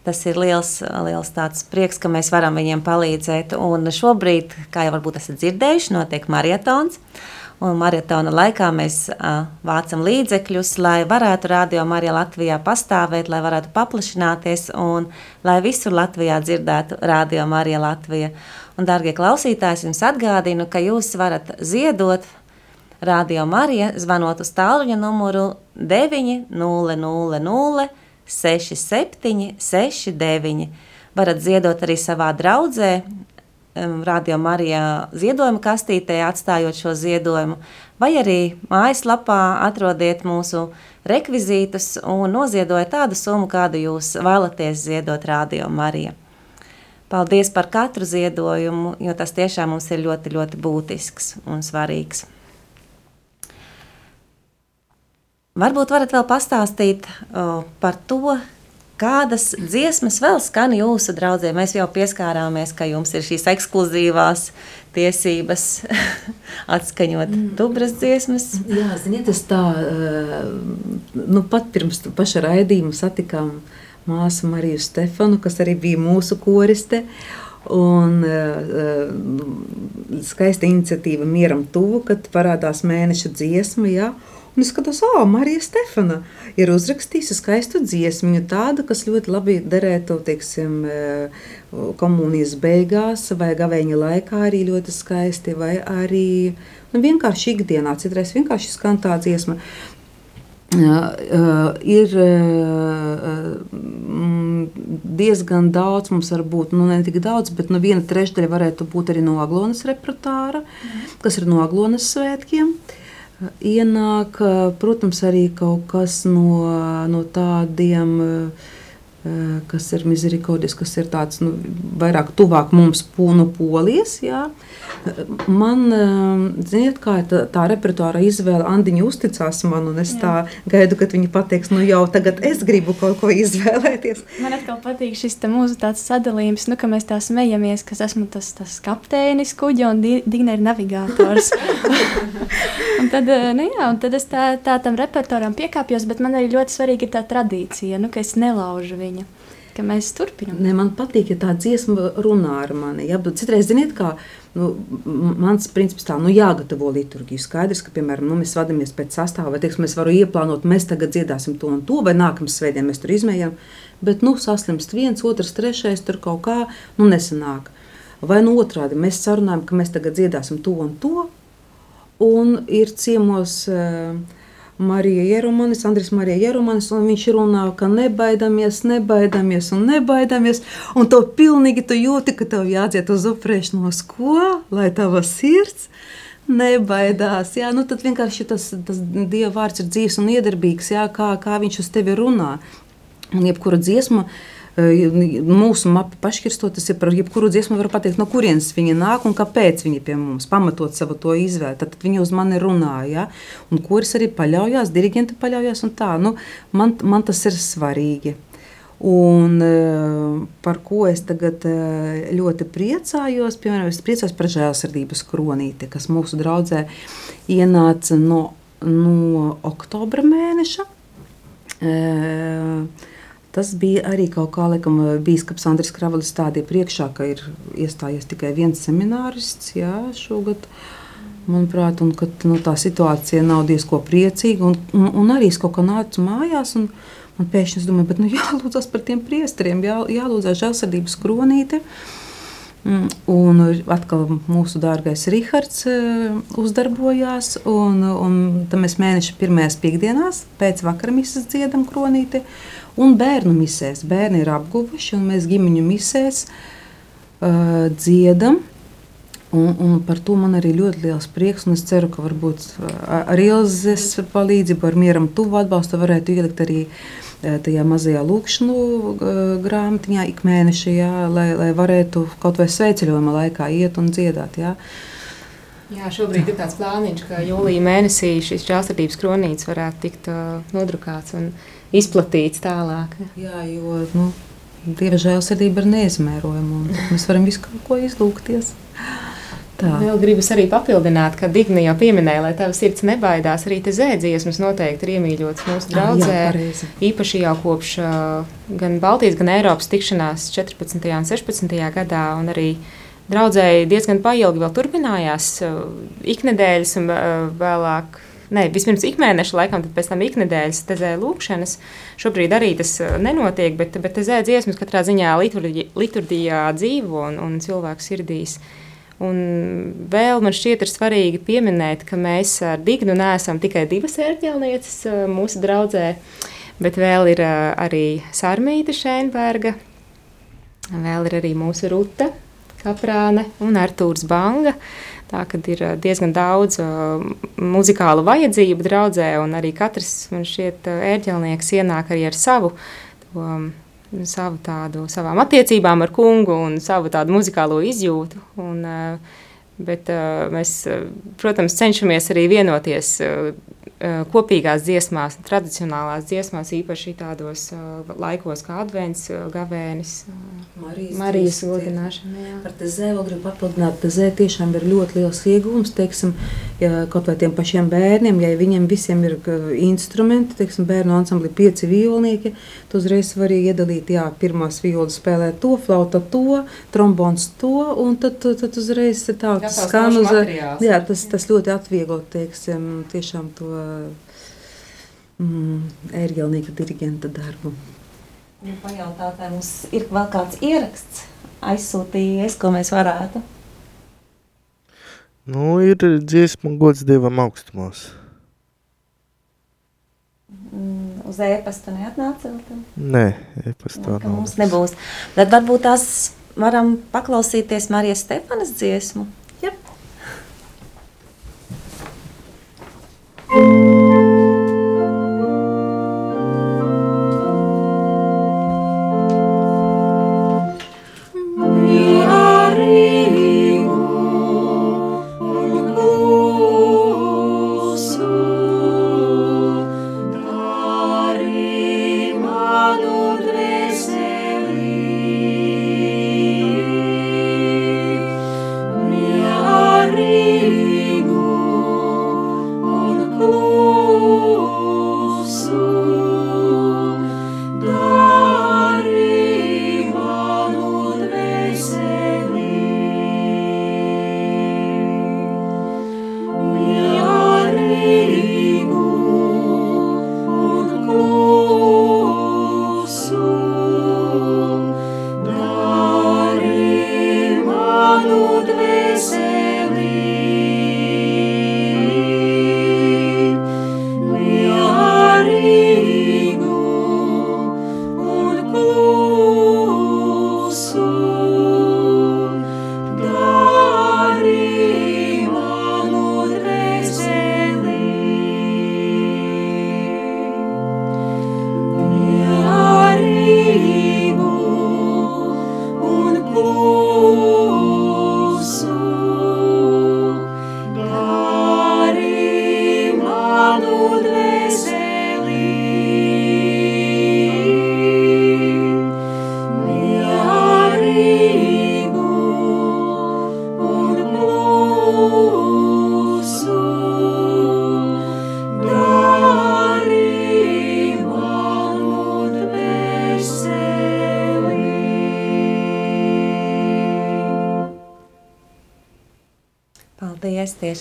tas ir liels, liels prieks, ka mēs varam viņiem palīdzēt. Un šobrīd, kā jau varbūt esat dzirdējuši, notiek marietons. Uh, Un maratona laikā mēs uh, vācam līdzekļus, lai varētu radio Marija Latvijā pastāvēt, lai varētu paplašināties un lai visur Latvijā dzirdētu radio Marija Latvija. Un, dārgie klausītāji, jums atgādinu, ka jūs varat ziedot radio Marija, zvanot uz tālruņa numuru 900 67 69. Varat ziedot arī savā draudzē, Radio Marijā ziedojuma kastītē, atstājot šo ziedojumu, vai arī mājaslapā atrodiet mūsu rekvizītus un noziedojiet tādu summu, kādu jūs vēlaties ziedot Radio Marijā. Paldies par katru ziedojumu, jo tas tiešām mums ir ļoti, ļoti būtisks un svarīgs. Varbūt varat vēl pastāstīt o, par to, kādas dziesmas vēl skan jūsu draudzē. Mēs jau pieskārāmies, ka jums ir šīs ekskluzīvās tiesības atskaņot mm. dubras dziesmas. Jā, ziniet, tas tā, nu pat pirms paša raidījuma satikām māsu Mariju Stefanu, kas arī bija mūsu koriste. Un uh, skaista iniciatīva Mieram tuvu, kad parādās mēneša dziesma, ja, un es skatos, ah, Marija Stefana ir uzrakstījusi skaistu dziesmiņu, tādu, kas ļoti labi derētu, teiksim, komunijas beigās vai gavēņa laikā arī ļoti skaisti, vai arī nu, vienkārši ikdienā, citreiz vienkārši skan tā dziesma. Uh, ir uh, diezgan daudz, mums var būt nu, ne tik daudz, bet nu, viena trešdaļa varētu būt arī no Aglonas repertuāra, kas ir no Aglonas svētkiem. Ienāk, protams, arī kaut kas no, no tādiem, kas ir misericordis, kas ir tāds nu, vairāk tuvāk mums pūnu polijas. Jā. Uh, Man, ehm, ziniet, kā tā, tā repertuāra izvēle, Andiņa uzticās man, un es Jā. tā gaidu, kad viņa pateiks, nu jau tagad es gribu kaut ko izvēlēties. Man atkal patīk šis mūsu tāds sadalījums, nu, ka mēs tā smejamies, ka esmu tas, tas kapteinis kuģa un Digna ir navigators. un tad, eh, nu jā, un tad es tā, tā tam repertuāram piekāpjos, bet man arī ļoti svarīgi ir tā tradīcija, nu, ka es nelaužu viņu ka mēs turpinām. Ne, man patīk, ja tā dziesma runā ar mani. Ja? Citreiz, ziniet, kā nu, mans princips tā, nu, jāgatavo liturģija. Skaidrs, ka, piemēram, nu, mēs vadāmies pēc sastāvā, vai teiksim, mēs varam ieplānot, mēs tagad dziedāsim to un to, vai nākamā svētdienā mēs tur izmējam. Bet, nu, saslimst viens, otrs, trešais, tur kaut kā, nu, nesanāk. Vai nu otrādi, mēs sarunājam, ka mēs tagad dziedāsim to un to, un ir ciemos. Uh, Marija Jeromanis, Andris Marija Jeromanis, un viņš runā, ka nebaidamies, nebaidamies un nebaidamies, un to pilnīgi tu jūti, ka tev jādziet uz uprēšanos, ko, lai tava sirds nebaidās. Jā, nu tad vienkārši tas, tas Dieva vārds ir dzīves un iedarbīgs, jā, kā, kā viņš uz tevi runā. Un jebkura dziesma, uh, Mūsu mapa paškirstot, tas ir par jebkuru dziesmu, var pateikt, no kurienes viņa nāk un kāpēc viņa pie mums, pamatot savu to izvēli. Tad viņi uz mani runāja, ja? un kuras arī paļaujās, diriģenti paļaujās un tā. Nu, man, man tas ir svarīgi. Un, par ko es tagad ļoti priecājos, piemēram, es priecājos par žēlsirdības kronīti, kas mūsu draudzē ienāca no, no oktobra mēneša. Uh, Tas bija arī kaut kā, laikam, Bīskaps Andris Kravalis stādīja priekšā, ka ir iestājies tikai viens seminārists jā, šogad. Manuprāt, un, ka, nu, tā situācija nav diezko priecīga. Un, un, un arī es kaut kā nācu mājās, un man pēkšņi es domāju, bet nu, jālūdzas par tiem priesteriem, jā, jālūdzas žēlsirdības kronīte. Mm, un atkal mūsu dārgais Rihards eh, uzdarbojās, un, un mēs mēneša pirmajās piekdienās pēc vakara misas dziedam kronīti. Un bērnu misēs. Bērni ir apguvuši, un mēs ģimeņu misēs uh, dziedam. Un, un par to man arī ļoti liels prieks. Es ceru, ka varbūt ar Ilzes palīdzību, ar mieram tuvu atbalstu varētu ielikt arī tajā mazajā lūkšanu grāmatiņā ik mēneši, jā, lai, lai varētu kaut vai sveceļojuma laikā iet un dziedāt. Jā. Jā, šobrīd ir tāds plāniņš, ka jūlijā mēnesī šīs žēlsirdības kronītes varētu tikt uh, nodrukāts. Un, uh, izplatīts tālāk. Jā, jo nu, Dieva žēlsirdība ir neizmērojama. Mēs varam visu kaut ko izlūgties. Tā. Vēl gribas arī papildināt, ka Digna jau pieminēja, lai tavs sirds nebaidās. Arī te zēdziesmas noteikti ir iemīļotas mūsu draudzē. Jā, īpaši jau kopš uh, gan Baltijas, gan Eiropas tikšanās 14. un 16. gadā. Un arī draudzēji diezgan pailgi vēl turpinājās uh, iknedēļas un uh, vēlāk ne, vispirms ikmēneša laikam, tad pēc tam iknedēļas tezē lūkšanas. Šobrīd arī tas nenotiek, bet, bet tezē dziesmas katrā ziņā liturģi, liturģijā dzīvo un, un cilvēku sirdīs. Un vēl man šķiet, ir svarīgi pieminēt, ka mēs ar Dignu neesam tikai divas ērģelnieces mūsu draudzē, bet vēl ir arī Sarmīta Šēnberga, vēl ir arī mūsu Ruta Kaprāne un Artūrs Banga. Uh, Tā kad ir diezgan daudz uh, muzikālu vajadzību draudzē, un arī katrs man šķiet ērģelnieks ienāk arī ar savu. To, savu tādu, savām attiecībām ar kungu un savu tādu muzikālo izjūtu. Un, bet mēs, protams, cenšamies arī vienoties uh, kopīgās dziesmās, tradicionālās dziesmās, īpaši tādos uh, laikos kā advents, uh, gavēnis, Marijas, Marijas godināšana. jā. Ar tezē vēl gribu papildināt, tezē tiešām ir ļoti liels iegūms, teiksim, ja kaut vai tiem pašiem bērniem, ja viņiem visiem ir instrumenti, teiksim, bērnu ansambli pieci violnieki, tu uzreiz vari iedalīt, jā, pirmās violas spēlē to, flauta to, trombons to, un tad, tad, tad uzreiz tā, skan uz, jā, tas, tas ļoti atvieglo, teiksim, tiešām to mm, ērģelnieka dirigenta darbu. Nu, Pajautāt, vai mums ir vēl kāds ieraksts aizsūtījies, ko mēs varētu. Nu, ir dziesma gods Dievam augstumos. Mm, Uz e-pasta neatnāca vēl tam? Nē, e-pastā ka nav. mums nebūs. Tad varbūt tās varam paklausīties Marijas Stefanas dziesmu.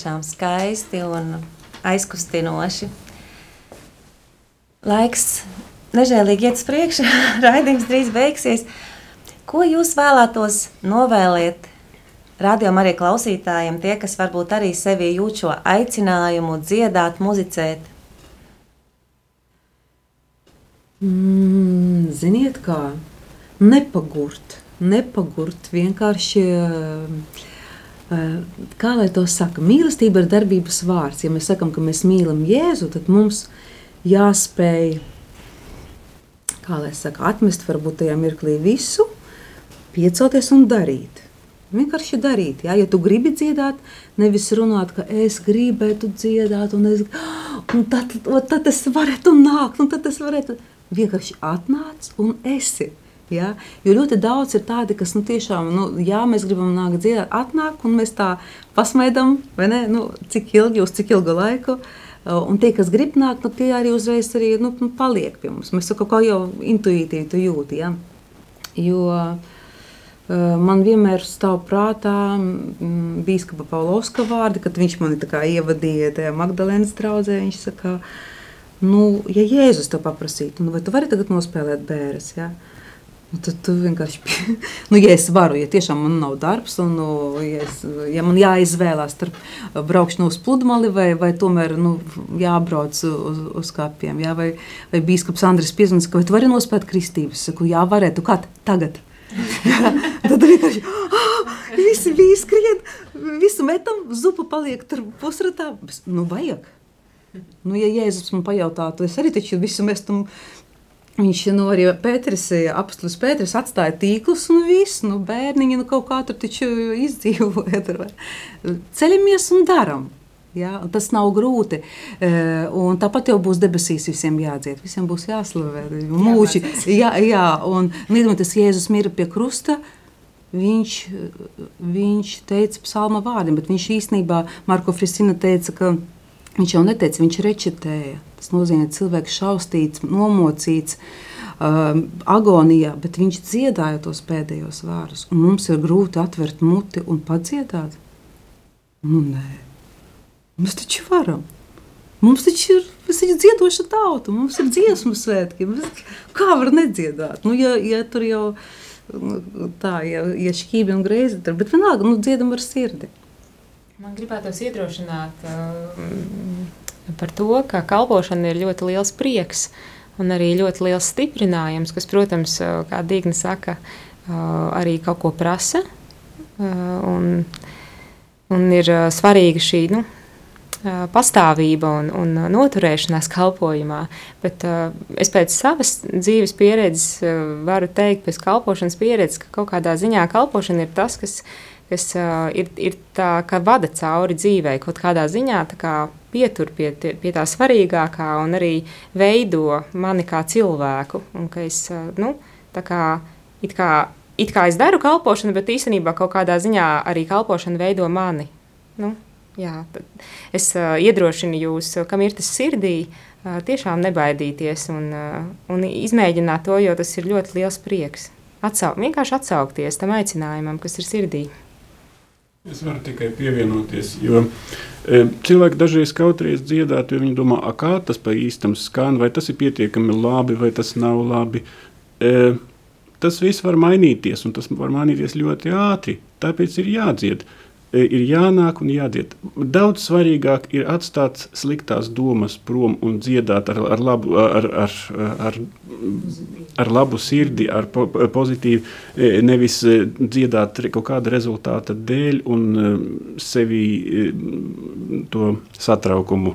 Tiešām skaisti un aizkustinoši. Laiks nežēlīgi iet uz priekšu, raidījums drīz beigsies. Ko jūs vēlētos novēlēt rādījumam arī klausītājiem, tie, kas varbūt arī sevi jūt šo aicinājumu dziedāt, muzicēt? Mm, ziniet, kā nepagurt, nepagurt vienkārši. eh, Kā lai to saka? Mīlestība ir darbības vārds. Ja mēs sakām, ka mēs mīlam Jēzu, tad mums jāspēj kā lai saka, atmest varbūt tajā mirklī visu, piecelties un darīt. Vienkārši darīt. Jā. Ja tu gribi dziedāt, nevis runāt, ka es gribētu dziedāt, un, es, un tad, tad tas varētu nākt, un tad tas varētu. Vienkārši atnāc un esi. Ja? Jo ļoti daudz ir tādi, kas nu, tiešām, nu, jā, mēs gribam nākt dziedāt, atnāk, un mēs tā pasmaidām, vai ne, nu, cik ilgi, uz cik ilgu laiku. Un tie, kas grib nākt, nu, tie arī uzreiz arī, nu, nu, paliek pie mums. Mēs kaut kā jau intuitīvi to jūtam. Ja? Jo uh, man vienmēr stāv prātā mm, biskupa Paulovska vārdi, kad viņš mani ievadīja tajā Magdalēnas draudzē. Viņš saka, nu, ja Jēzus to paprasītu, nu, vai tu vari tagad nospēlēt bērres? Ja? Nu, tad tu vienkārši, nu, ja es varu, ja tiešām man nav darbs, un nu, ja, es, ja man jāizvēlās starp braukšanu uz pludmali vai, vai tomēr nu, jābrauc uz, uz kapiem, jā, vai, vai bīskaps Andris Piezmanis, ka tu vari nospēt kristības? Saku, jā, varētu, kā tagad? tad vienkārši ah, visi bija skrien, visu metam, zupa paliek tur pusratā. Nu, vajag. Nu, ja Jēzus man pajautātu, es arī taču visu mestu. Viņš nu, arī Pēters, apstults Pēters atstāja tīklus un viss, nu, bērniņi nu, kaut kā tur taču izdzīvoja. Ceļamies un darām. Ja? Tas nav grūti. Eh, un tāpat jau būs debesīs, visiem jādzied, visiem būs jāslavē. Mūži, jā, jā, un līdz Jēzus mira pie krusta. Viņš, viņš teica psalma vārdiem, bet viņš īstenībā, Marko Frisina teica, ka viņš jau neteica, viņš rečitēja. Tas nozīmē, ka cilvēks šaustīts, nomocīts, um, agonijā, bet viņš dziedāja tos pēdējos vārdus. Mums ir grūti atvērt muti un padziedāt. Nu, nē. Mēs taču varam. Mums taču ir, taču dziedoša tauta, mums ir dziesmu svētki. Mēs, kā var nedziedāt? Nu, ja, ja tur jau nu, tā, ja, ja šķīvi un greizi, tad vienalga, nu, dziedam ar sirdi. Man gribētos iedrošināt uh, par to, ka kalpošana ir ļoti liels prieks un arī ļoti liels stiprinājums, kas, protams, kā Dīgna saka, arī kaut ko prasa. Un, un ir svarīga šī nu, pastāvība un, un noturēšanās kalpošanā. Bet uh, es pēc savas dzīves pieredzes uh, varu teikt, pēc kalpošanas pieredzes, ka kaut kādā ziņā kalpošana ir tas, kas, kas uh, ir, ir tā, ka vada cauri dzīvei, kaut kādā ziņā kā pietur pie, pie tā svarīgākā un arī veido mani kā cilvēku. Un ka es, uh, nu, tā kā, it kā it kā es daru kalpošanu, bet īstenībā kaut kādā ziņā arī kalpošana veido mani. Nu, jā, es uh, iedrošinu jūs, kam ir tas sirdī, uh, tiešām nebaidīties un, uh, un izmēģināt to, jo tas ir ļoti liels prieks. Atsau, vienkārši atsaukties tam aicinājumam, kas ir sirdī. Es varu tikai pievienoties, jo e, cilvēki dažreiz kautrējas dziedāt, jo viņi domā, kā tas pa īstam skan, vai tas ir pietiekami labi, vai tas nav labi. E, tas viss var mainīties, un tas var mainīties ļoti ātri. Tāpēc ir jādzied, ir jānāk un jādzied. Daudz svarīgāk ir atstāt sliktās domas prom un dziedāt ar, ar, labu, ar, ar, ar, ar labu sirdi, ar po, pozitīvu, e, nevis e, dziedāt kaut kāda rezultāta dēļ un sevi to satraukumu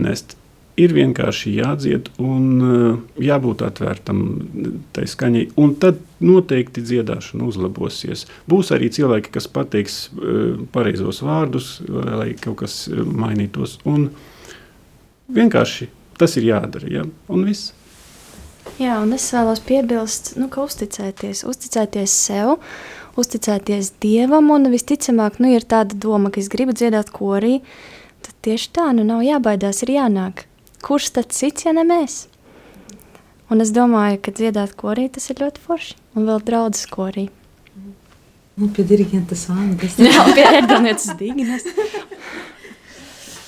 nest ir vienkārši jādzied un uh, jābūt atvērtam tai skaņai. Un tad noteikti dziedāšana uzlabosies. Būs arī cilvēki, kas pateiks uh, pareizos vārdus, lai kaut kas uh, mainītos. Un vienkārši tas ir jādara. Ja? Un viss. Jā, un es vēlos piebilst, nu, ka uzticēties, uzticēties sev, uzticēties Dievam, un visticamāk, nu, ir tāda doma, ka es gribu dziedāt korī, tad tieši tā, nu, nav jābaidās, ir jānāk kurš tad cits, ja ne mēs? Un es domāju, ka dziedāt korī tas ir ļoti forši. Un vēl draudzes korī. Nu, pie diriģenta Sandras. Jā, pie erdonietas Dignas.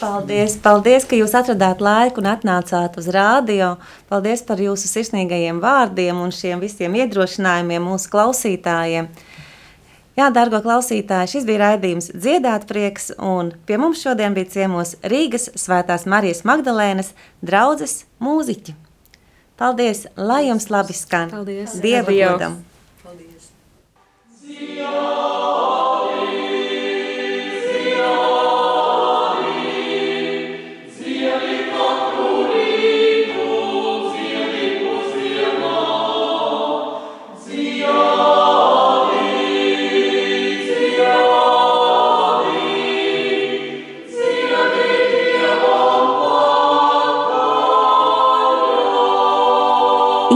Paldies, paldies, ka jūs atradāt laiku un atnācāt uz rādio. Paldies par jūsu sirsnīgajiem vārdiem un šiem visiem iedrošinājumiem mūsu klausītājiem. Jā, dārgo klausītāji, šis bija raidījums Dziedāt prieks, un pie mums šodien bija ciemos Rīgas Svētās Marijas Magdalēnas draudzes mūziķi. Paldies, lai jums labi skan! Paldies! Dievu godam! Paldies!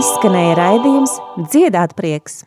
Izskanēja raidījums Dziedāt prieks!